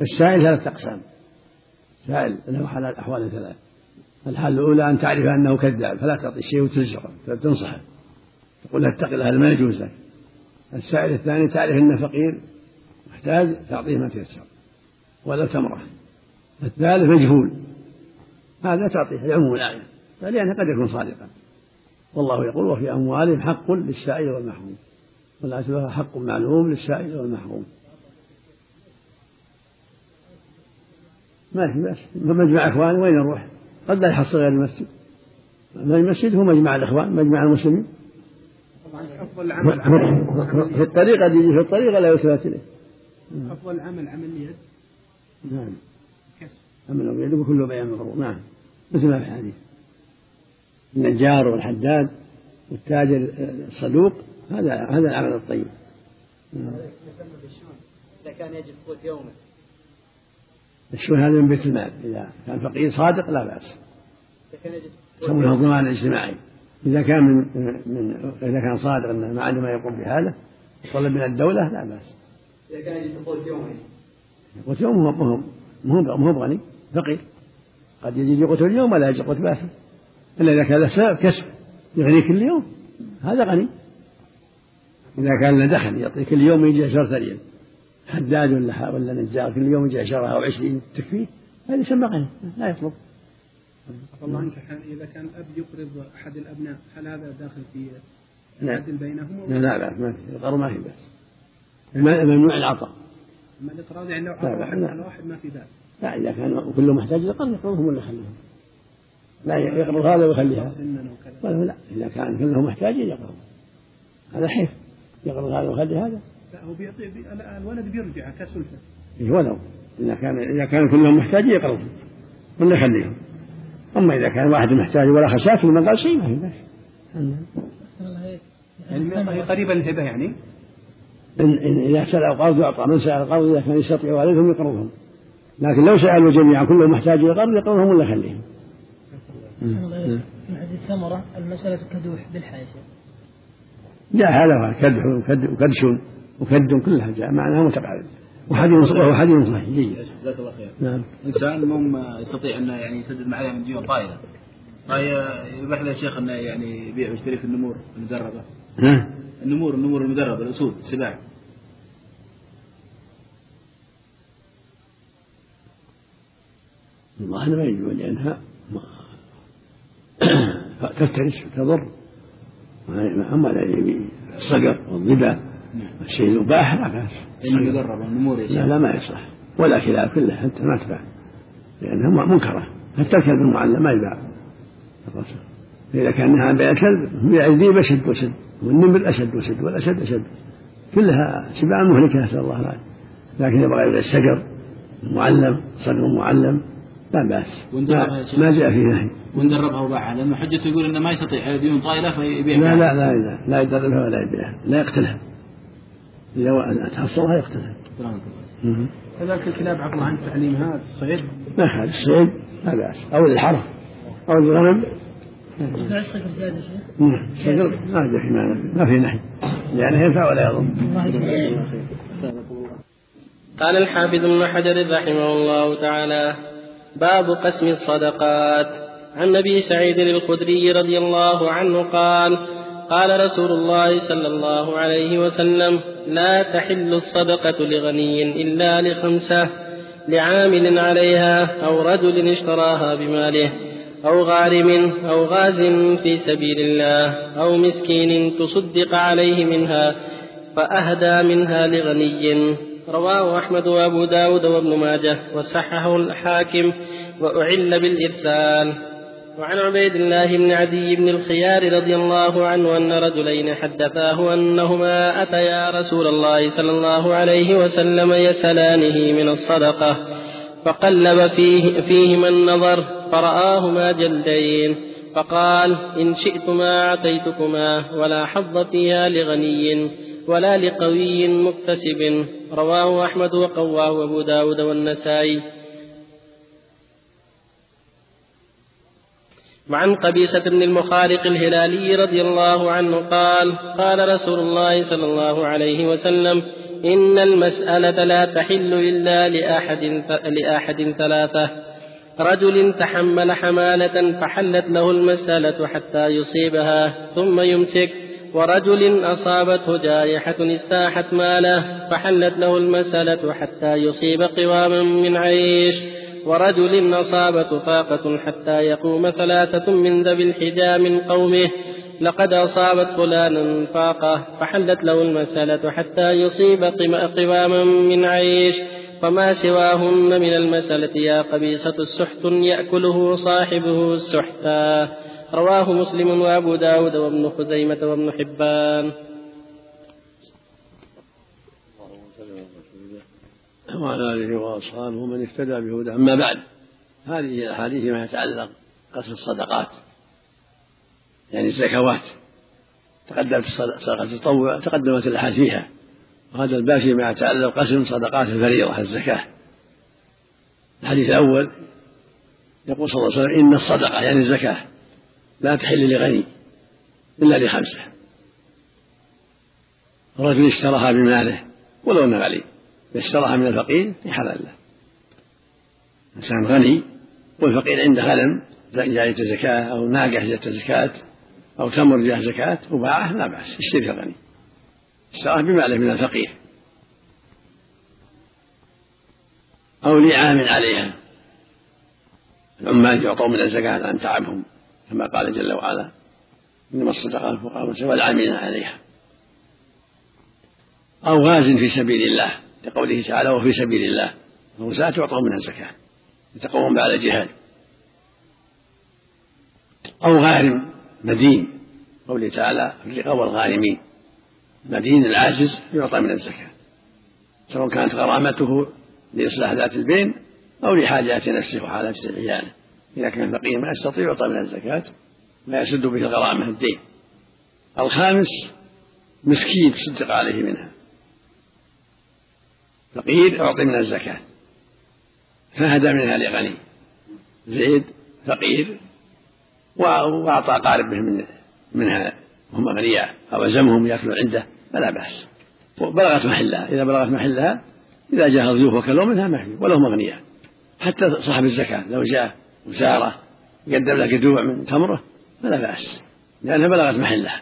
السائل ثلاثة أقسام. سائل له حالات أحوال ثلاث. الحال الأولى أن تعرف أنه كذاب فلا تعطي شيء وتزجره تنصحه تقول له اتق الله ما يجوز لك السائل الثاني تعرف أنه فقير محتاج تعطيه ما تيسر. ولا تمرة. الثالث مجهول. هذا تعطيه لعموم الآية لأنه قد يكون صادقا. والله يقول وفي أموالهم حق للسائل والمحروم. والآية حق معلوم للسائل والمحروم. ما في بأس. مجمع إخوان وين نروح؟ قد لا يحصل غير المسجد. المسجد هو مجمع الإخوان مجمع المسلمين. أفضل العمل في الطريقة يجي في الطريقة لا يلتفت إليه. أفضل العمل عمل اليد نعم. عمل اليد وكل بيان مغرور نعم. مثل ما في الحديث. النجار والحداد والتاجر الصدوق هذا هذا العمل الطيب. إذا كان يجد قوت يومه. الشؤون هذا من بيت المال. إذا كان فقير صادق لا بأس. يسمونه الضمان الاجتماعي. إذا كان من, من إذا كان صادق أنه ما عنده ما يقوم بهذا طلب من الدولة لا بأس. إذا كان يجد قوت يومه قوت يوم هو مو بغني فقير. قد يجي قوت اليوم ولا يجي قوت باسل إلا إذا كان له سبب كسب. يغني كل يوم. هذا غني. إذا كان له دخل يعطي كل يوم يجي عشرة ريال حداد ولا ولا نجار كل يوم يجي عشرة أو عشرين تكفيه هذا يسمى غني لا يطلب. الله عنك إذا كان الأب يقرض أحد الأبناء هل هذا داخل في العدل نعم. بينهم؟ لا لا لا ما في القرض ما في بأس. ممنوع العطاء. أما الإقراض يعني لو عطى واحد على واحد ما في بأس. لا إذا كان كله محتاج للقرض يقرضهم ولا يخليهم. لا يقرض هذا ويخليها. لا إذا كان كله محتاج يقرض. هذا حيف. يقرض هذا ويخلي هذا. لا هو بيعطي الولد بيرجع كسلفة. إيه ولو. إذا كان إذا كان كلهم محتاج يقرض ولا يخليهم؟ أما إذا كان واحد محتاج ولا خشاف ما قال شيء ما في بس يعني قريبة الهبة يعني؟ إن, إن إذا سأل قرض يعطى من سأل قرض إذا كان يستطيع والدهم يقرضهم لكن لو سألوا جميعا كلهم محتاج لقرض يقرضهم ولا يخليهم. من حديث سمرة المسألة كدوح بالحاشية جاء هذا كدح وكدش وكد كلها جاء معناها متقارب وحديث وهو حديث صحيح جيد جزاك الله خير. نعم. إنسان مو يستطيع انه يعني يسدد معها من ديون طائله يباح له شيخ أنه يعني يبيع ويشتري في النمور المدربة. ها؟ النمور النمور المدربة الاسود السباع. والله ما يجوز لأنها تفترس وتضر أما الصقر والضبا الشيء المباح لا بأس المدرب النمور لا لا ما يصلح. ولا كلاب كلها حتى ما تباع. لأنها منكرة. حتى الكلب المعلم ما يباع. الرسول. فإذا كان نهى عن بيع الكلب بيع الذيب أشد وشد والنمر أشد وشد والأسد أشد. كلها سباع مهلكة نسأل الله العافية. لكن يبغى إذا السجر معلم صقر معلم لا بأس. ما جاء فيه نهي وندربها وباعها. لأن حجته يقول أنه ما يستطيع ديون طائلة فيبيعها. لا لا لا لا, لا يدربها ولا يبيعها. لا يقتلها. إذا تحصلها يقتلها كذلك الكلاب عفوا عن تعليمها الصيد ما حال الصيد لا بأس. أو الحرث أو الغنم. الصقر زيادة شيخ؟ نعم الصقر ما في ما في نحي لأنه ينفع ولا يضر. قال الحافظ ابن حجر رحمه الله تعالى باب قسم الصدقات. عن ابي سعيد الخدري رضي الله عنه قال قال رسول الله صلى الله عليه وسلم لا تحل الصدقة لغني إلا لخمسة لعامل عليها أو رجل اشتراها بماله أو غارم أو غاز في سبيل الله أو مسكين تصدق عليه منها فأهدى منها لغني. رواه أحمد وأبو داود وابن ماجه وصححه الحاكم وأعل بالإرسال. وعن عبيد الله بن عدي بن الخيار رضي الله عنه أن رجلين حدثاه أنهما أتيا رسول الله صلى الله عليه وسلم يسألانه من الصدقة فقلب فيه فيهما النظر فرآهما جلدين فقال إن شئتما أعطيتكما ولا حظ فيها لغني ولا لقوي مكتسب رواه أحمد وقواه أبو داود والنسائي. وعن قبيسة بن المخارق الهلالي رضي الله عنه قال قال رسول الله صلى الله عليه وسلم إن المسألة لا تحل إلا لأحد, لأحد ثلاثة. رجل تحمل حمالة فحلت له المسألة حتى يصيبها ثم يمسك. ورجل أصابته جائحة استاحت ماله فحلت له المسألة حتى يصيب قواما من عيش. ورجل أصابته فاقة حتى يقوم ثلاثة من ذوي الحجى من قومه. لقد أصابت فلانا فاقة فحلت له المسألة حتى يصيب قواما من عيش. فما سواهن من المسألة يا قبيصة السحت يأكله صاحبه السحتا رواه مسلم وأبو داود وابن خزيمة وابن حبان. وعلى آله وأصحابه من اهتدى بهدى أما بعد هذه الأحاديث ما يتعلق قسم الصدقات يعني الزكوات. تقدمت صدقة التطوع تقدمت الأحاديث. فيها وهذا الباب فيما يتعلق قسم صدقات الفريضة الزكاة. الحديث الأول يقول صلى الله عليه وسلم إن الصدقة يعني الزكاة لا تحل لغني إلا لخمسة. رجل اشتراها بماله ولو أنه غني اشتراها من الفقير في حلال له. إنسان غني والفقير عنده غنم جاية زكاة أو ناقة جاية زكاة أو تمر جاء زكاة وباعه لا بأس يشتري الغني. اشتراه بماله من الفقير. أو لعام عليها. العمال يعطون من الزكاة عن تعبهم كما قال جل وعلا إنما الصدقات الفقراء والعاملين عليها. أو غاز في سبيل الله. لقوله تعالى وفي سبيل الله الغزاة يعطون من الزكاة يتقوون على الجهاد. أو غارم مدين قوله تعالى الرقاب والغارمين مدين العاجز يعطى من الزكاة سواء كانت غرامته لإصلاح ذات البين أو لحاجات نفسه وحاجات عياله إذا كان فقير ما يستطيع يعطى من الزكاة ما يسد به الغرامة الدين. الخامس مسكين تصدق عليه منها. فقير يعطي من الزكاة. فهدى منها لغني. زيد فقير وأعطى قاربه من منها. وهم أغنياء. أو ألزمهم يأكلوا عنده. فلا بأس. بلغت محلها. إذا بلغت محلها إذا جاء الضيوف وكلوا منها ما في. ولا هم أغنياء. حتى صاحب الزكاة. لو جاء وسارة قدم له قدوع من تمره فلا بأس. لأنها بلغت محلها.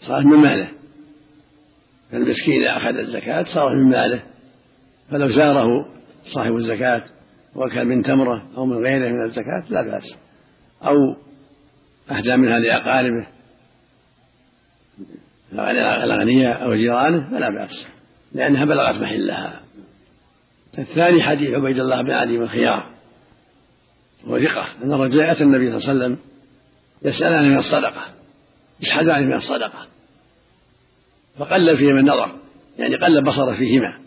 صارت من ماله. فالمسكين إذا أخذ الزكاة صارت من ماله. فلو زاره صاحب الزكاة وكل من تمرة أو من غيره من الزكاة لا بأس. أو أهدى منها لأقاربه الأغنياء أو جيرانه فلا بأس لأنها بلغت محلها. الثاني حديث عبيد الله بن علي بن خيار وثقة أن الرجل أتى النبي صلى الله عليه وسلم يسألان من الصدقة يشحذان من الصدقة فقلب فيهما النظر يعني قلب بصره فيهما.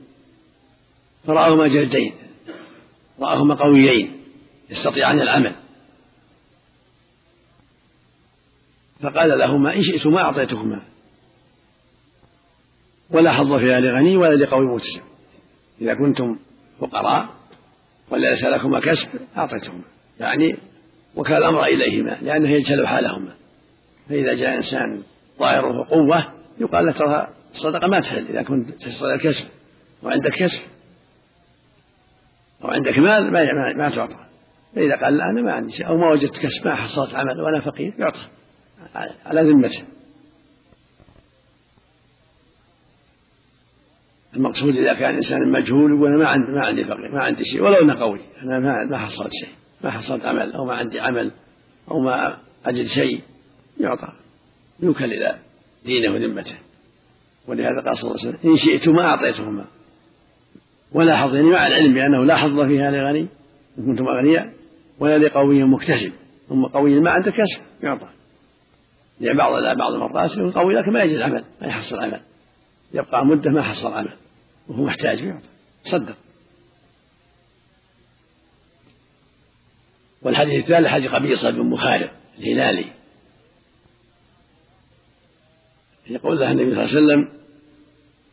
فرآهما جلدين رآهما قويين يستطيعان العمل. فقال لهما إن شئتما أعطيتكما ولا حظ فيها لغني ولا لقوي متسم إذا كنتم فقراء ولا ليس لكما كسب أعطيتهما. يعني وكان الأمر إليهما لأنه يجهل حالهما. فإذا جاء إنسان ظاهره قوة يقال له ترى الصدقة ما تحل إذا كنت تستطيع الكسب وعندك كسب. أو عندك مال ما ما تعطى. فإذا قال لا أنا ما عندي شيء. أو ما وجدت كسب ما حصلت عمل وأنا فقير يعطى. على ذمته. المقصود إذا كان إنسان مجهول يقول أنا ما عندي ما عندي فقير ما عندي شيء ولو أنه قوي. أنا ما ما حصلت شيء. ما حصلت عمل أو ما عندي عمل أو ما أجد شيء يعطى. يوكل إلى دينه وذمته. ولهذا قال صلى الله عليه وسلم إن شئتما أعطيتهما. ولا حظ يعني مع العلم بأنه لا حظ فيها لغني إن كنتم أغنياء ولا لقوي مكتسب. ثم قوي ما عنده كسب يعطى لأن بعض بعض المرات يكون قوي لكن ما يجد عمل ما يحصل عمل. يبقى مدة ما حصل عمل وهو محتاج يعطى. صدق. والحديث الثالث حديث قبيصة بن مخالف الهلالي. يقول له النبي صلى الله عليه وسلم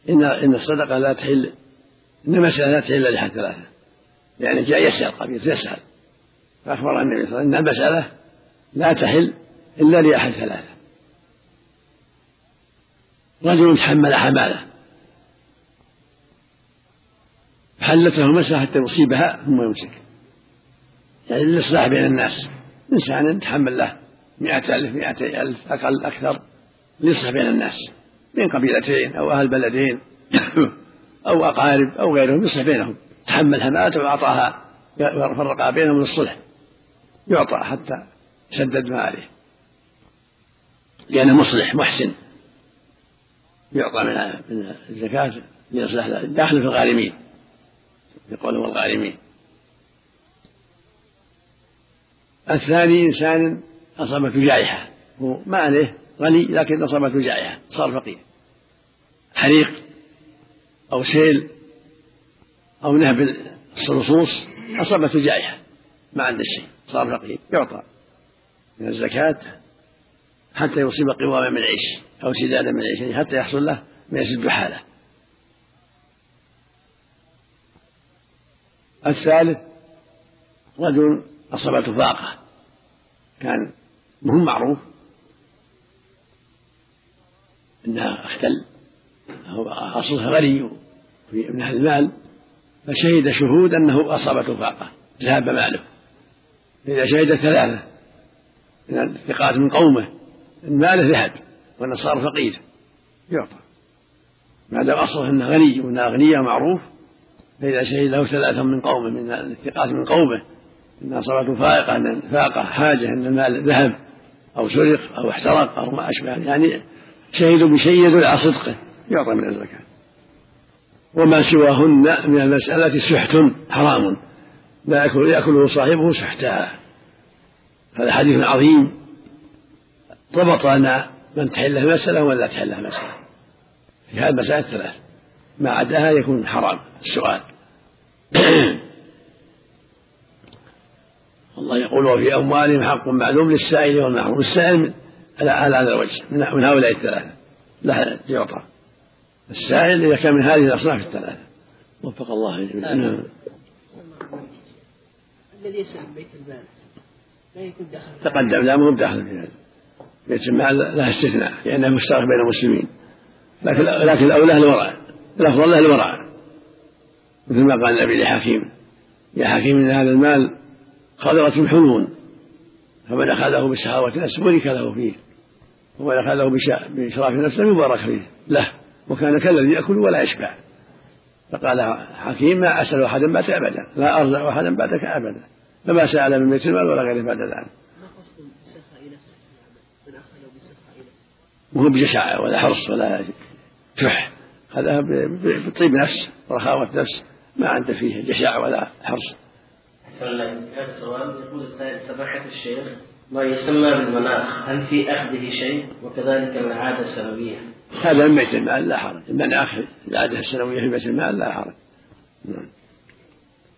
إن إن الصدقة لا تحل إن المسألة لا تحل إلا لأحد ثلاثة يعني جاء يسأل قبيصة يسأل. فأخبر النبي صلى الله عليه وسلم إن المسألة لا تحل إلا لأحد ثلاثة. رجل تحمل حمالة. حلت له المسألة حتى يصيبها ثم يمسك. يعني للإصلاح بين الناس. إنسان تحمل له مئة ألف مئتي ألف أقل أكثر. ليصلح بين الناس. بين قبيلتين أو أهل بلدين. أو أقارب أو غيرهم يصلح بينهم. تحمل همات وأعطاها فرق بينهم للصلح. يعطى حتى سدد ما عليه لأنه مصلح محسن. يعطى من الزكاة ليصلح داخل في الغارمين. يقول والغارمين الثاني إنسان أصابته جائحة. هو ما عليه غني لكن أصابته جائحة. صار فقير. حريق. أو سيل أو نهب الصلصوص أصابته جائحة ما عنده شيء. صار فقير يعطى من الزكاة حتى يصيب قواما من العيش أو سدادا من العيش يعني حتى يحصل له ما يسد حاله الثالث رجل أصابته فاقة. كان مهم معروف إنها اختل. هو أصلها غني من أهل المال فشهد شهود أنه أصابته فاقة ذهب ماله. إذا شهد ثلاثة من الثقات من قومه إن ماله ذهب وانه صار فقير يعطى. ما دام أصله إنه غني وانه أغنياء معروف فإذا شهد له ثلاثة من قومه من الثقات من قومه إن أصابته فائقه إن فاقة حاجة إن المال ذهب أو سرق أو احترق أو ما أشبه يعني شهدوا بشيء يدل على صدقه. يعطى من الزكاة. وما سواهن من المسألة سحت حرام. لا يأكل يأكله صاحبه سحتا. هذا حديث عظيم. ضبط أن من تحله مسألة ولا تحله مسألة. في هذه المسائل الثلاث ما عداها يكون حرام. السؤال. الله يقول وفي أموالهم حق معلوم للسائل والمحروم السائل على هذا الوجه من هؤلاء الثلاثة. لا يعطى. السائل إذا كان من هذه الأصناف الثلاثة. وفق الله. جميعا نعم. الذي يسأل بيت المال. لا يكون داخل. تقدم. لا مو داخل في هذا. بيت المال له استثناء لأنه مشترك بين المسلمين. لكن لكن الأولى الورع. الأفضل له الورع. مثل ما قال النبي لحكيم. يا حكيم إن هذا المال خضرة حلو فمن أخذه بسخاوة نفس بورك له فيه. ومن أخذه بإشراف نفس لم يبارك فيه. له وكان كالذي يأكل ولا يشبع. فقال حكيم ما أسأل أحدا بعدك أبدا لا أرزق أحدا بعدك أبدا. فما سأل من بيت المال ولا غيره بعد ذلك. مو بجشع ولا حرص ولا شح هذا بطيب نفس ورخاوة نفس. ما عنده فيه جشع ولا حرص. هذا السؤال يقول السائل سماحة الشيخ ما يسمى بالمناخ. هل في أخذه شيء؟ وكذلك العادة السنوية. هذا من بيت المال لا حرج. المناخ العادة السنوية في بيت المال لا حرج. نعم.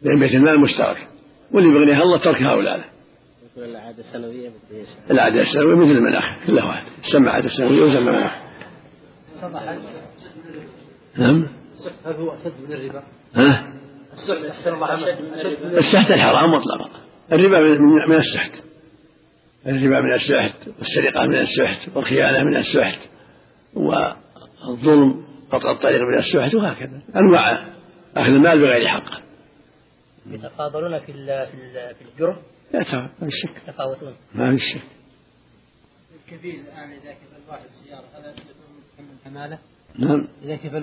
لأن بيت المال مشترك واللي بغنيها الله تركها أولى له العادة السنوية العادة السنوية مثل المناخ كلها واحد. تسمى عادة سنوية ويسمى مناخ نعم؟ هل هو أشد من الربا؟ ها؟ السحت الحرام مطلقا. الربا من السحت. الربا من السحت والسرقة من السحت والخيانة من السحت والظلم قطع الطريق من السحت وهكذا. أنواع أخذ المال بغير حق. يتفاضلون في في الجرم؟ لا ما في شك. يتفاوتون. ما في شك. الكفيل الآن إذا كفل واحد سيارة هذا يكون من حمالة؟ نعم. إذا كفل